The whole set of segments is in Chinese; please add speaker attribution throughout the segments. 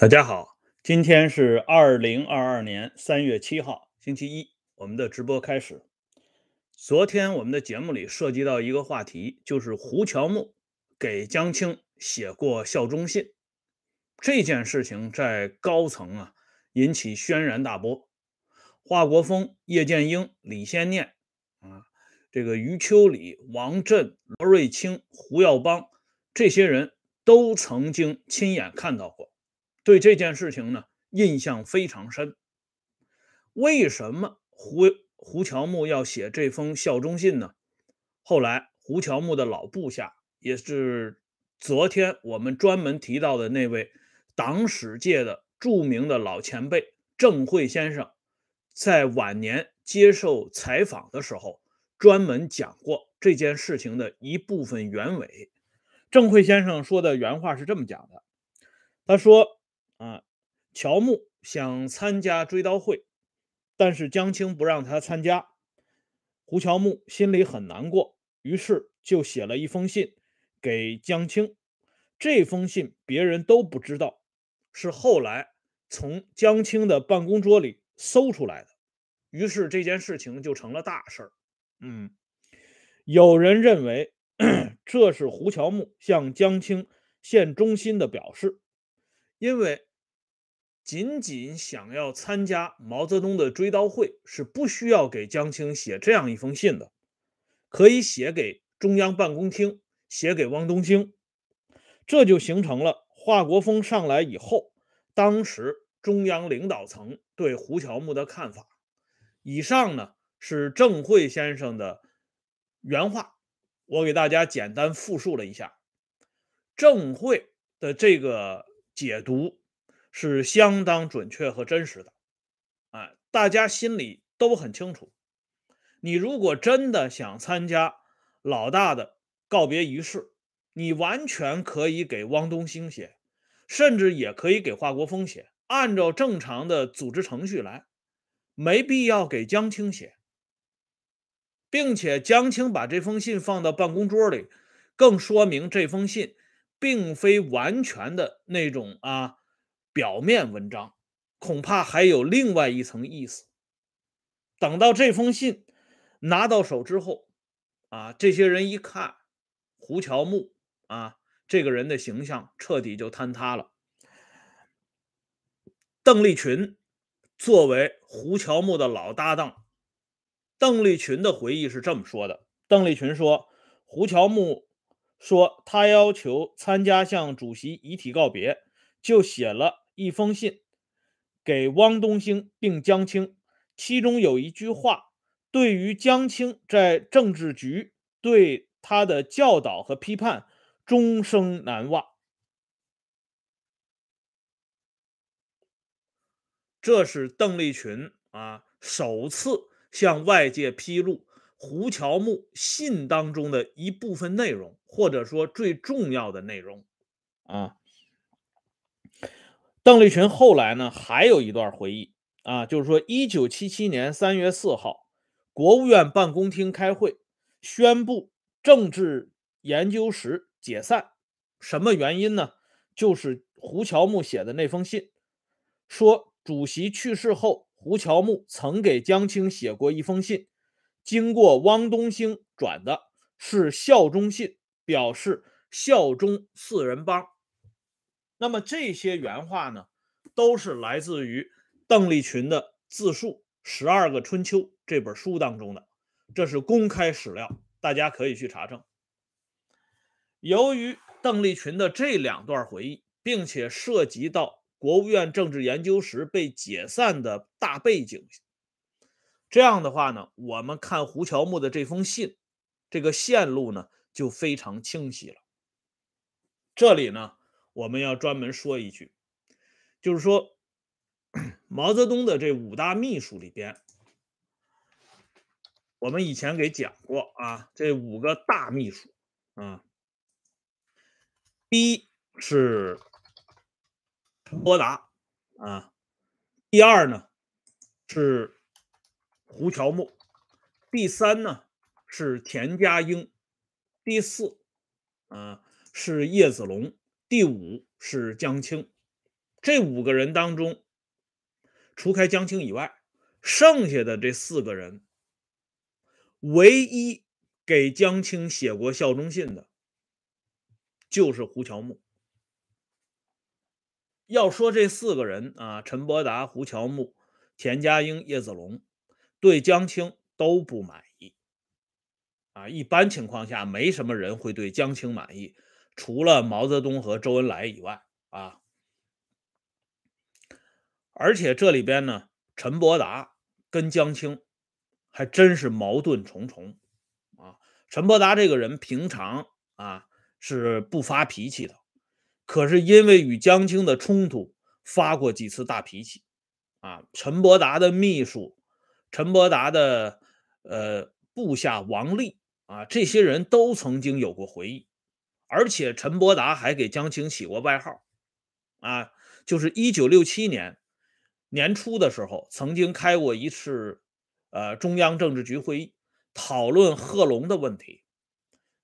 Speaker 1: 大家好，今天是二零二二年三月七号，星期一，我们的直播开始。昨天我们的节目里涉及到一个话题，就是胡乔木给江青写过效忠信这件事情，在高层啊引起轩然大波。华国锋、叶剑英、李先念啊，这个余秋里、王震、罗瑞卿、胡耀邦这些人都曾经亲眼看到过。对这件事情呢，印象非常深。为什么胡胡乔木要写这封效忠信呢？后来胡乔木的老部下，也是昨天我们专门提到的那位党史界的著名的老前辈郑慧先生，在晚年接受采访的时候，专门讲过这件事情的一部分原委。郑慧先生说的原话是这么讲的，他说。啊，乔木想参加追悼会，但是江青不让他参加。胡乔木心里很难过，于是就写了一封信给江青。这封信别人都不知道，是后来从江青的办公桌里搜出来的。于是这件事情就成了大事儿。嗯，有人认为这是胡乔木向江青献忠心的表示，因为。仅仅想要参加毛泽东的追悼会是不需要给江青写这样一封信的，可以写给中央办公厅，写给汪东兴，这就形成了华国锋上来以后，当时中央领导层对胡乔木的看法。以上呢是郑慧先生的原话，我给大家简单复述了一下郑慧的这个解读。是相当准确和真实的，哎，大家心里都很清楚。你如果真的想参加老大的告别仪式，你完全可以给汪东兴写，甚至也可以给华国锋写，按照正常的组织程序来，没必要给江青写，并且江青把这封信放到办公桌里，更说明这封信并非完全的那种啊。表面文章恐怕还有另外一层意思。等到这封信拿到手之后，啊，这些人一看胡乔木啊，这个人的形象彻底就坍塌了。邓丽群作为胡乔木的老搭档，邓丽群的回忆是这么说的：邓丽群说，胡乔木说他要求参加向主席遗体告别，就写了。一封信给汪东兴并江青，其中有一句话，对于江青在政治局对他的教导和批判，终生难忘。这是邓丽群啊首次向外界披露胡乔木信当中的一部分内容，或者说最重要的内容啊。邓丽群后来呢，还有一段回忆啊，就是说，一九七七年三月四号，国务院办公厅开会，宣布政治研究室解散。什么原因呢？就是胡乔木写的那封信，说主席去世后，胡乔木曾给江青写过一封信，经过汪东兴转的，是效忠信，表示效忠四人帮。那么这些原话呢，都是来自于邓丽群的自述《十二个春秋》这本书当中的，这是公开史料，大家可以去查证。由于邓丽群的这两段回忆，并且涉及到国务院政治研究室被解散的大背景，这样的话呢，我们看胡乔木的这封信，这个线路呢就非常清晰了。这里呢。我们要专门说一句，就是说，毛泽东的这五大秘书里边，我们以前给讲过啊，这五个大秘书啊，第一是波达啊，第二呢是胡乔木，第三呢是田家英，第四啊是叶子龙。第五是江青，这五个人当中，除开江青以外，剩下的这四个人，唯一给江青写过效忠信的，就是胡乔木。要说这四个人啊，陈伯达、胡乔木、田家英、叶子龙，对江青都不满意。啊，一般情况下，没什么人会对江青满意，除了毛泽东和周恩来以外啊。而且这里边呢，陈伯达跟江青还真是矛盾重重啊。陈伯达这个人平常啊是不发脾气的。可是因为与江青的冲突，发过几次大脾气，啊，陈伯达的秘书，陈伯达的呃部下王立啊，这些人都曾经有过回忆，而且陈伯达还给江青起过外号，啊，就是一九六七年年初的时候，曾经开过一次呃中央政治局会议，讨论贺龙的问题，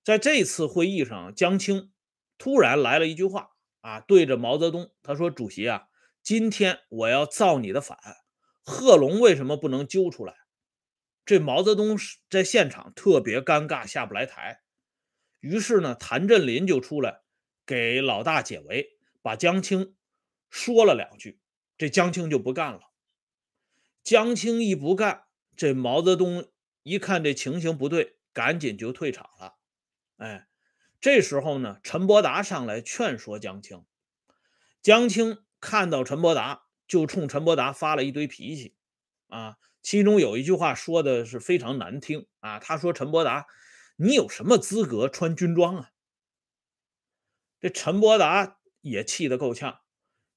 Speaker 1: 在这次会议上，江青突然来了一句话。啊，对着毛泽东，他说：“主席啊，今天我要造你的反，贺龙为什么不能揪出来？”这毛泽东在现场特别尴尬，下不来台。于是呢，谭震林就出来给老大解围，把江青说了两句，这江青就不干了。江青一不干，这毛泽东一看这情形不对，赶紧就退场了。哎。这时候呢，陈伯达上来劝说江青，江青看到陈伯达，就冲陈伯达发了一堆脾气，啊，其中有一句话说的是非常难听啊，他说陈伯达，你有什么资格穿军装啊？这陈伯达也气得够呛，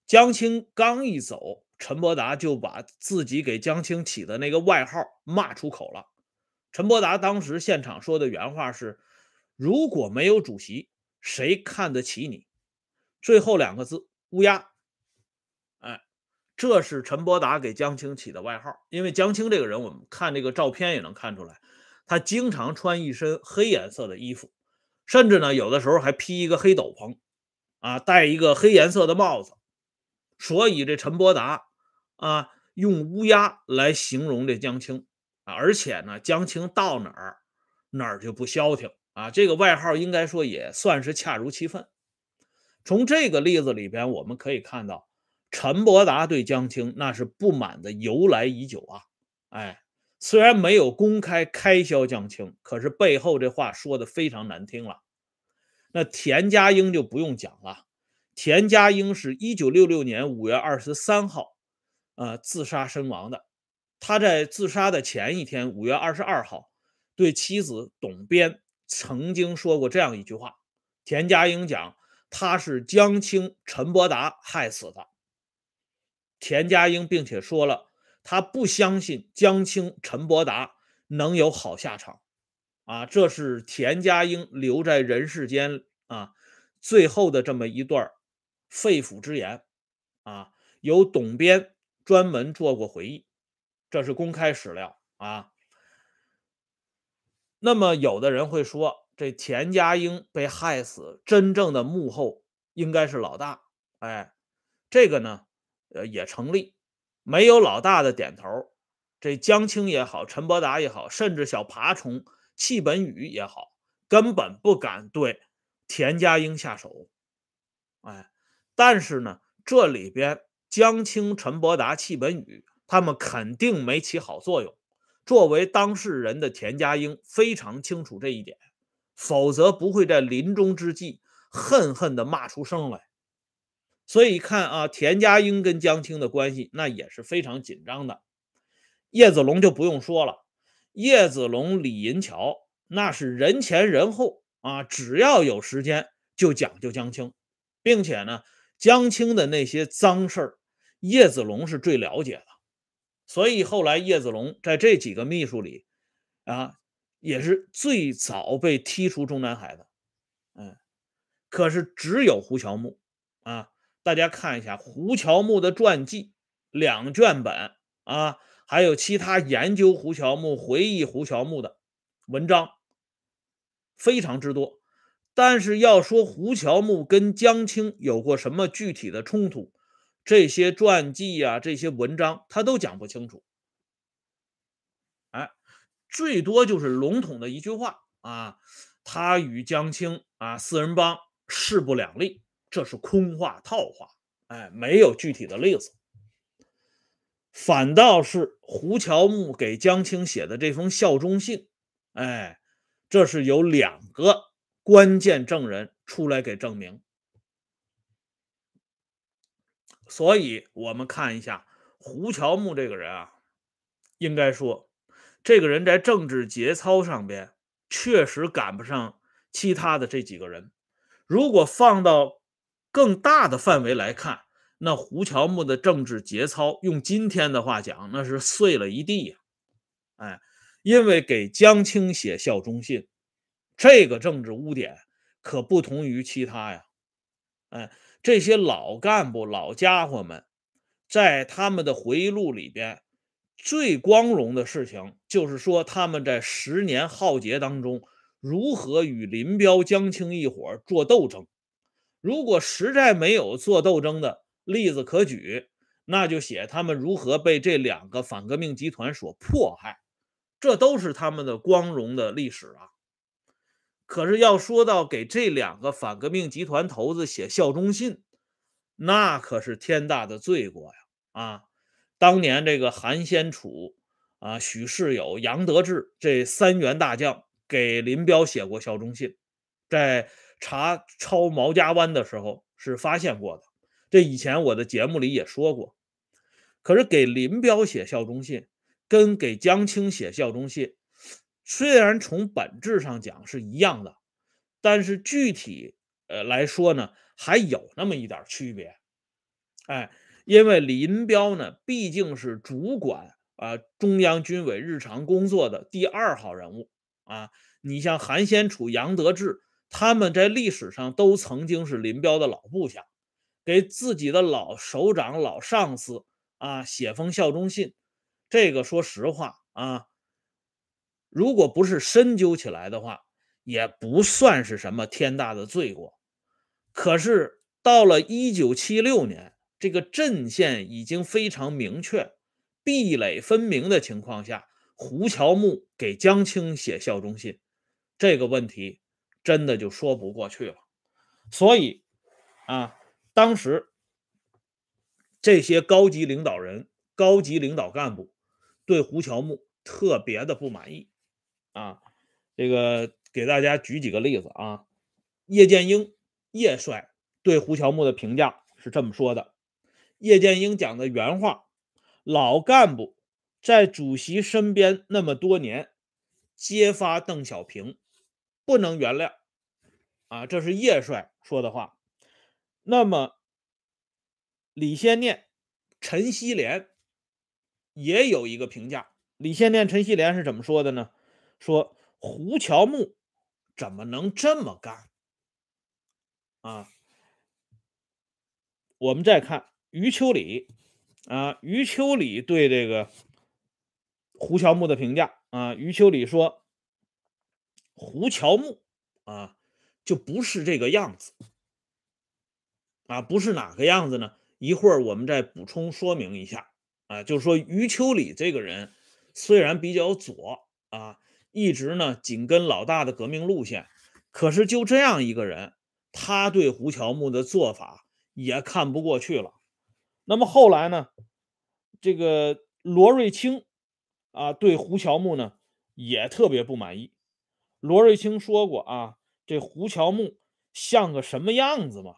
Speaker 1: 江青刚一走，陈伯达就把自己给江青起的那个外号骂出口了。陈伯达当时现场说的原话是。如果没有主席，谁看得起你？最后两个字乌鸦。哎，这是陈伯达给江青起的外号。因为江青这个人，我们看这个照片也能看出来，他经常穿一身黑颜色的衣服，甚至呢，有的时候还披一个黑斗篷，啊，戴一个黑颜色的帽子。所以这陈伯达啊，用乌鸦来形容这江青啊，而且呢，江青到哪儿哪儿就不消停。啊，这个外号应该说也算是恰如其分。从这个例子里边，我们可以看到，陈伯达对江青那是不满的由来已久啊。哎，虽然没有公开开销江青，可是背后这话说的非常难听了。那田家英就不用讲了，田家英是一九六六年五月二十三号，呃，自杀身亡的。他在自杀的前一天，五月二十二号，对妻子董编。曾经说过这样一句话：“田家英讲他是江青、陈伯达害死的。”田家英并且说了，他不相信江青、陈伯达能有好下场。啊，这是田家英留在人世间啊最后的这么一段肺腑之言。啊，由董编专门做过回忆，这是公开史料啊。那么，有的人会说，这田家英被害死，真正的幕后应该是老大。哎，这个呢，呃，也成立。没有老大的点头，这江青也好，陈伯达也好，甚至小爬虫戚本禹也好，根本不敢对田家英下手。哎，但是呢，这里边江青、陈伯达、戚本禹他们肯定没起好作用。作为当事人的田家英非常清楚这一点，否则不会在临终之际恨恨地骂出声来。所以看啊，田家英跟江青的关系那也是非常紧张的。叶子龙就不用说了，叶子龙、李银桥那是人前人后啊，只要有时间就讲究江青，并且呢，江青的那些脏事儿，叶子龙是最了解的。所以后来叶子龙在这几个秘书里，啊，也是最早被踢出中南海的，嗯，可是只有胡乔木，啊，大家看一下胡乔木的传记两卷本啊，还有其他研究胡乔木、回忆胡乔木的文章非常之多，但是要说胡乔木跟江青有过什么具体的冲突？这些传记啊，这些文章他都讲不清楚。哎，最多就是笼统的一句话啊，他与江青啊四人帮势不两立，这是空话套话。哎，没有具体的例子。反倒是胡乔木给江青写的这封效忠信，哎，这是有两个关键证人出来给证明。所以，我们看一下胡乔木这个人啊，应该说，这个人在政治节操上边确实赶不上其他的这几个人。如果放到更大的范围来看，那胡乔木的政治节操，用今天的话讲，那是碎了一地呀！哎，因为给江青写效忠信，这个政治污点可不同于其他呀！哎，这些老干部、老家伙们，在他们的回忆录里边，最光荣的事情就是说他们在十年浩劫当中，如何与林彪、江青一伙做斗争。如果实在没有做斗争的，例子可举，那就写他们如何被这两个反革命集团所迫害，这都是他们的光荣的历史啊。可是要说到给这两个反革命集团头子写效忠信，那可是天大的罪过呀！啊，当年这个韩先楚啊、许世友、杨得志这三员大将给林彪写过效忠信，在查抄毛家湾的时候是发现过的。这以前我的节目里也说过，可是给林彪写效忠信，跟给江青写效忠信，虽然从本质上讲是一样的，但是具体呃来说呢，还有那么一点区别。哎，因为林彪呢，毕竟是主管啊中央军委日常工作的第二号人物啊。你像韩先楚、杨得志，他们在历史上都曾经是林彪的老部下。给自己的老首长、老上司啊写封效忠信，这个说实话啊，如果不是深究起来的话，也不算是什么天大的罪过。可是到了一九七六年，这个阵线已经非常明确、壁垒分明的情况下，胡乔木给江青写效忠信，这个问题真的就说不过去了。所以啊。当时这些高级领导人、高级领导干部对胡乔木特别的不满意啊。这个给大家举几个例子啊。叶剑英叶帅对胡乔木的评价是这么说的：叶剑英讲的原话，老干部在主席身边那么多年，揭发邓小平，不能原谅啊。这是叶帅说的话。那么，李先念、陈锡联也有一个评价。李先念、陈锡联是怎么说的呢？说胡乔木怎么能这么干？啊，我们再看余秋里啊，余秋里对这个胡乔木的评价啊，余秋里说胡乔木啊，就不是这个样子。啊，不是哪个样子呢？一会儿我们再补充说明一下。啊，就是说余秋里这个人虽然比较左啊，一直呢紧跟老大的革命路线，可是就这样一个人，他对胡乔木的做法也看不过去了。那么后来呢，这个罗瑞卿啊，对胡乔木呢也特别不满意。罗瑞卿说过啊，这胡乔木像个什么样子嘛？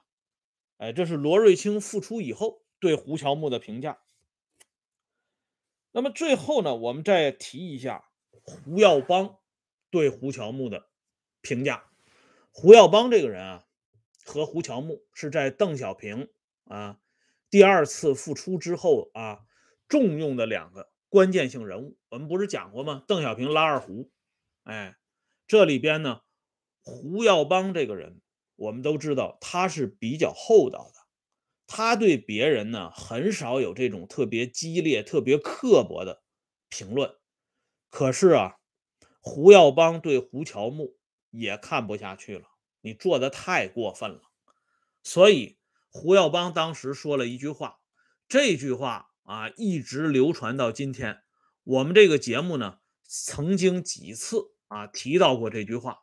Speaker 1: 哎，这是罗瑞卿复出以后对胡乔木的评价。那么最后呢，我们再提一下胡耀邦对胡乔木的评价。胡耀邦这个人啊，和胡乔木是在邓小平啊第二次复出之后啊重用的两个关键性人物。我们不是讲过吗？邓小平拉二胡，哎，这里边呢，胡耀邦这个人。我们都知道他是比较厚道的，他对别人呢很少有这种特别激烈、特别刻薄的评论。可是啊，胡耀邦对胡乔木也看不下去了，你做的太过分了。所以胡耀邦当时说了一句话，这句话啊，一直流传到今天。我们这个节目呢，曾经几次啊提到过这句话，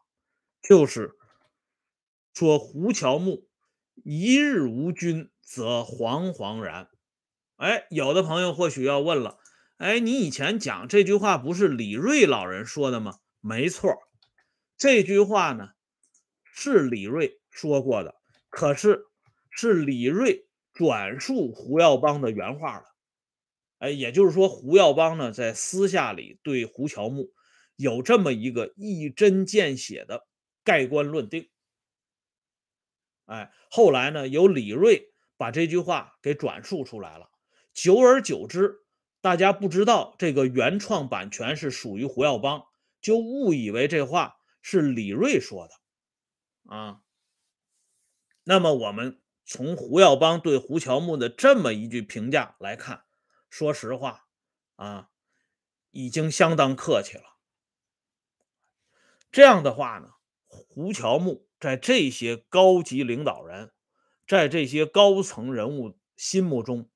Speaker 1: 就是说胡乔木一日无君，则惶惶然。哎，有的朋友或许要问了，哎，你以前讲这句话不是李瑞老人说的吗？没错，这句话呢是李瑞说过的，可是是李瑞转述胡耀邦的原话了。哎，也就是说，胡耀邦呢在私下里对胡乔木有这么一个一针见血的盖棺论定。哎，后来呢，由李瑞把这句话给转述出来了。久而久之，大家不知道这个原创版权是属于胡耀邦，就误以为这话是李瑞说的啊。那么，我们从胡耀邦对胡乔木的这么一句评价来看。说实话，啊，已经相当客气了。这样的话呢，胡乔木在这些高级领导人，在这些高层人物心目中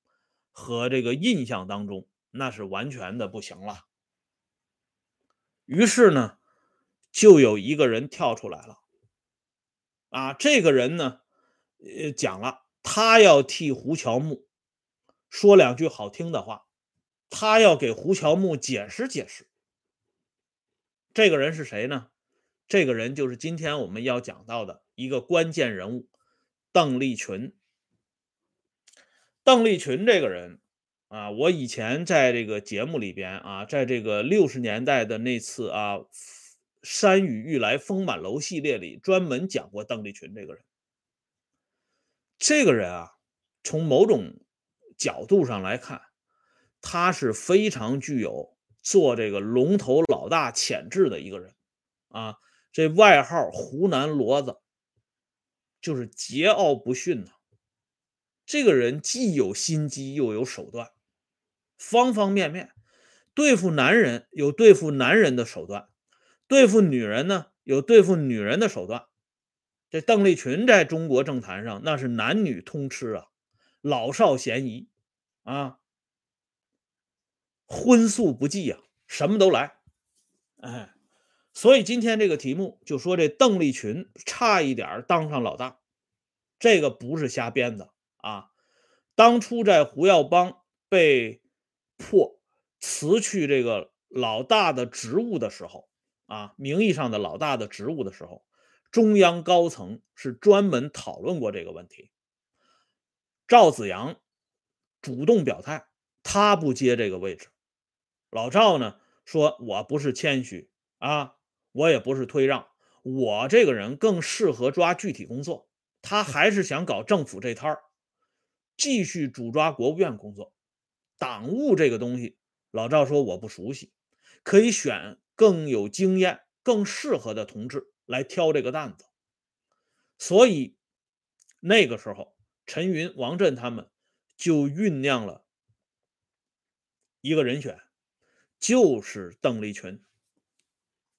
Speaker 1: 和这个印象当中，那是完全的不行了。于是呢，就有一个人跳出来了，啊，这个人呢，呃，讲了，他要替胡乔木。说两句好听的话，他要给胡乔木解释解释。这个人是谁呢？这个人就是今天我们要讲到的一个关键人物——邓丽群。邓丽群这个人啊，我以前在这个节目里边啊，在这个六十年代的那次啊《山雨欲来风满楼》系列里，专门讲过邓丽群这个人。这个人啊，从某种角度上来看，他是非常具有做这个龙头老大潜质的一个人啊。这外号“湖南骡子”，就是桀骜不驯呐。这个人既有心机又有手段，方方面面对付男人有对付男人的手段，对付女人呢有对付女人的手段。这邓丽群在中国政坛上那是男女通吃啊，老少咸宜。啊，荤素不忌呀，什么都来，哎，所以今天这个题目就说这邓丽群差一点当上老大，这个不是瞎编的啊。当初在胡耀邦被迫辞去这个老大的职务的时候，啊，名义上的老大的职务的时候，中央高层是专门讨论过这个问题，赵子阳。主动表态，他不接这个位置。老赵呢说：“我不是谦虚啊，我也不是退让，我这个人更适合抓具体工作。他还是想搞政府这摊儿，继续主抓国务院工作。党务这个东西，老赵说我不熟悉，可以选更有经验、更适合的同志来挑这个担子。所以那个时候，陈云、王震他们。”就酝酿了一个人选，就是邓丽群。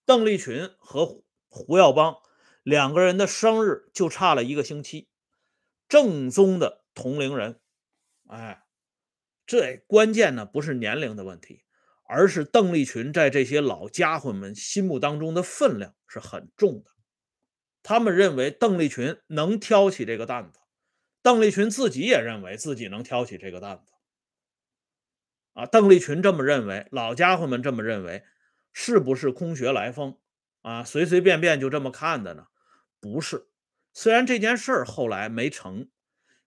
Speaker 1: 邓丽群和胡耀邦两个人的生日就差了一个星期，正宗的同龄人。哎，这关键呢不是年龄的问题，而是邓丽群在这些老家伙们心目当中的分量是很重的。他们认为邓丽群能挑起这个担子。邓丽群自己也认为自己能挑起这个担子，啊，邓丽群这么认为，老家伙们这么认为，是不是空穴来风啊？随随便便就这么看的呢？不是，虽然这件事儿后来没成，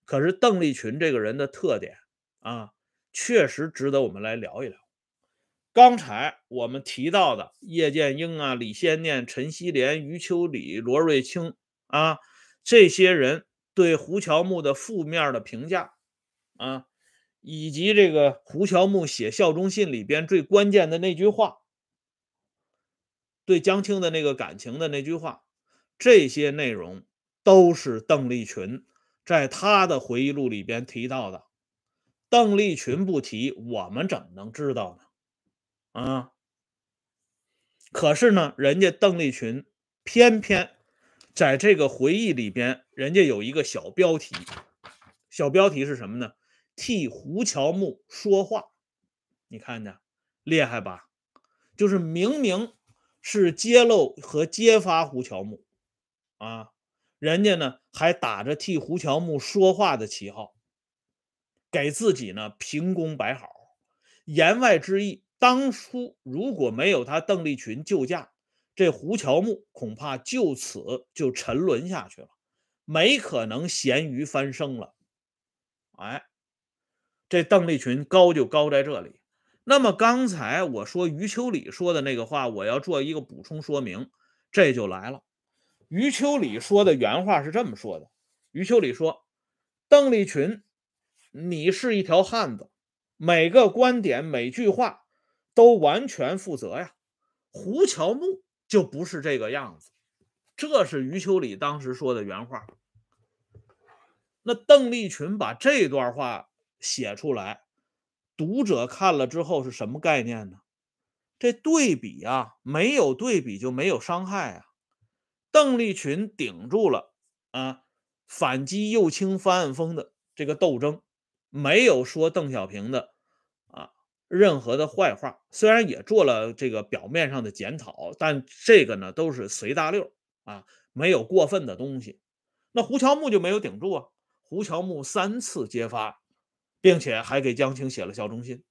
Speaker 1: 可是邓丽群这个人的特点啊，确实值得我们来聊一聊。刚才我们提到的叶剑英啊、李先念、陈锡联、余秋里、罗瑞卿啊，这些人。对胡乔木的负面的评价，啊，以及这个胡乔木写效忠信里边最关键的那句话，对江青的那个感情的那句话，这些内容都是邓丽群在他的回忆录里边提到的。邓丽群不提，我们怎么能知道呢？啊，可是呢，人家邓丽群偏偏。在这个回忆里边，人家有一个小标题，小标题是什么呢？替胡乔木说话，你看见厉害吧？就是明明是揭露和揭发胡乔木啊，人家呢还打着替胡乔木说话的旗号，给自己呢评功摆好。言外之意，当初如果没有他邓丽群救驾，这胡乔木恐怕就此就沉沦下去了，没可能咸鱼翻身了。哎，这邓丽群高就高在这里。那么刚才我说余秋里说的那个话，我要做一个补充说明，这就来了。余秋里说的原话是这么说的：余秋里说，邓丽群，你是一条汉子。每个观点、每句话都完全负责呀。胡乔木就不是这个样子，这是余秋里当时说的原话。那邓丽群把这段话写出来，读者看了之后是什么概念呢？这对比啊，没有对比就没有伤害啊。邓丽群顶住了啊，反击右倾翻案风的这个斗争。没有说邓小平的啊任何的坏话，虽然也做了这个表面上的检讨，但这个呢都是随大溜啊，没有过分的东西。那胡乔木就没有顶住啊，胡乔木三次揭发，并且还给江青写了效忠信。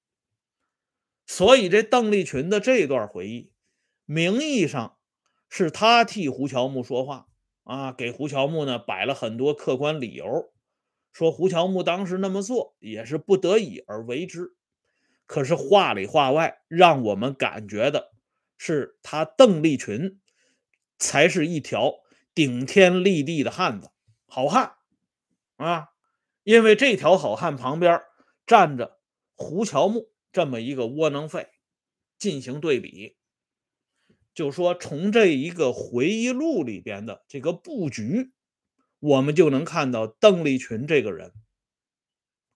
Speaker 1: 所以这邓丽群的这段回忆，名义上是他替胡乔木说话啊，给胡乔木呢摆了很多客观理由。说胡乔木当时那么做也是不得已而为之，可是话里话外让我们感觉的是他邓丽群才是一条顶天立地的汉子，好汉啊！因为这条好汉旁边站着胡乔木这么一个窝囊废，进行对比，就说从这一个回忆录里边的这个布局。我们就能看到邓丽群这个人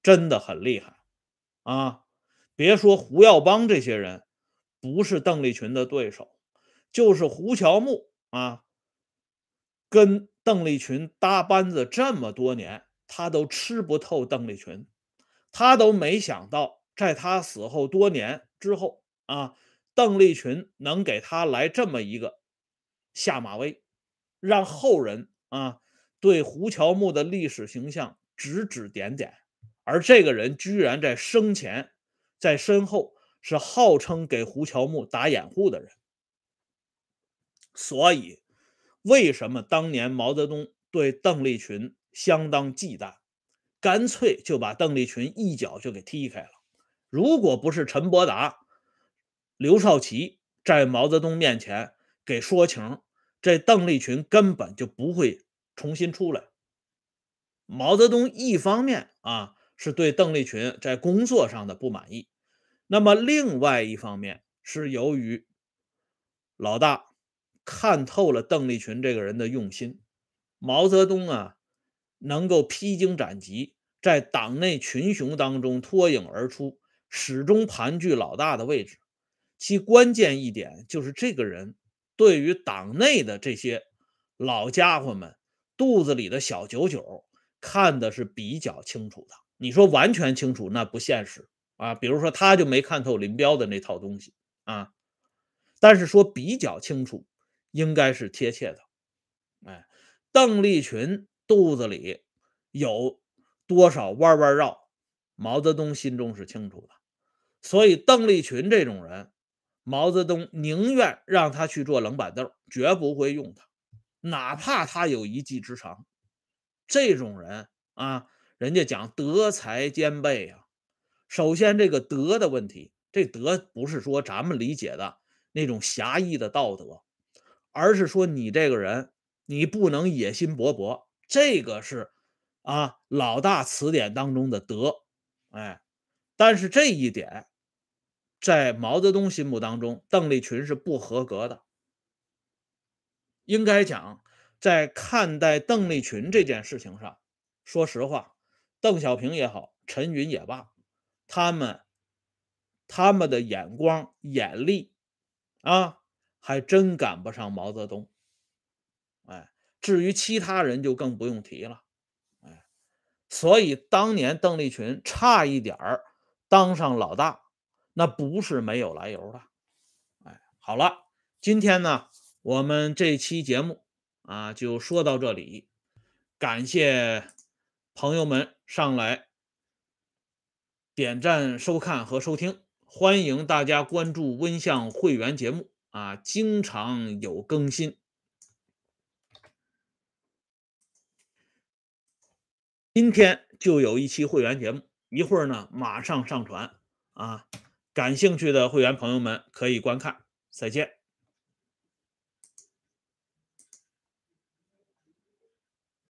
Speaker 1: 真的很厉害啊！别说胡耀邦这些人不是邓丽群的对手，就是胡乔木啊，跟邓丽群搭班子这么多年，他都吃不透邓丽群，他都没想到在他死后多年之后啊，邓丽群能给他来这么一个下马威，让后人啊。对胡乔木的历史形象指指点点，而这个人居然在生前，在身后是号称给胡乔木打掩护的人。所以，为什么当年毛泽东对邓丽群相当忌惮，干脆就把邓丽群一脚就给踢开了？如果不是陈伯达、刘少奇在毛泽东面前给说情，这邓丽群根本就不会。重新出来，毛泽东一方面啊是对邓丽群在工作上的不满意，那么另外一方面是由于老大看透了邓丽群这个人的用心，毛泽东啊能够披荆斩棘，在党内群雄当中脱颖而出，始终盘踞老大的位置。其关键一点就是这个人对于党内的这些老家伙们。肚子里的小九九看的是比较清楚的，你说完全清楚那不现实啊。比如说他就没看透林彪的那套东西啊，但是说比较清楚应该是贴切的。哎，邓丽群肚子里有多少弯弯绕，毛泽东心中是清楚的。所以邓丽群这种人，毛泽东宁愿让他去做冷板凳，绝不会用他。哪怕他有一技之长，这种人啊，人家讲德才兼备呀。首先，这个德的问题，这德不是说咱们理解的那种狭义的道德，而是说你这个人，你不能野心勃勃。这个是啊，老大词典当中的德。哎，但是这一点，在毛泽东心目当中，邓丽群是不合格的。应该讲，在看待邓丽群这件事情上，说实话，邓小平也好，陈云也罢，他们他们的眼光眼力啊，还真赶不上毛泽东。哎，至于其他人就更不用提了。哎，所以当年邓丽群差一点儿当上老大，那不是没有来由的。哎，好了，今天呢，我们这期节目啊就说到这里，感谢朋友们上来点赞、收看和收听，欢迎大家关注温相会员节目啊，经常有更新。今天就有一期会员节目，一会儿呢马上上传啊，感兴趣的会员朋友们可以观看。再见。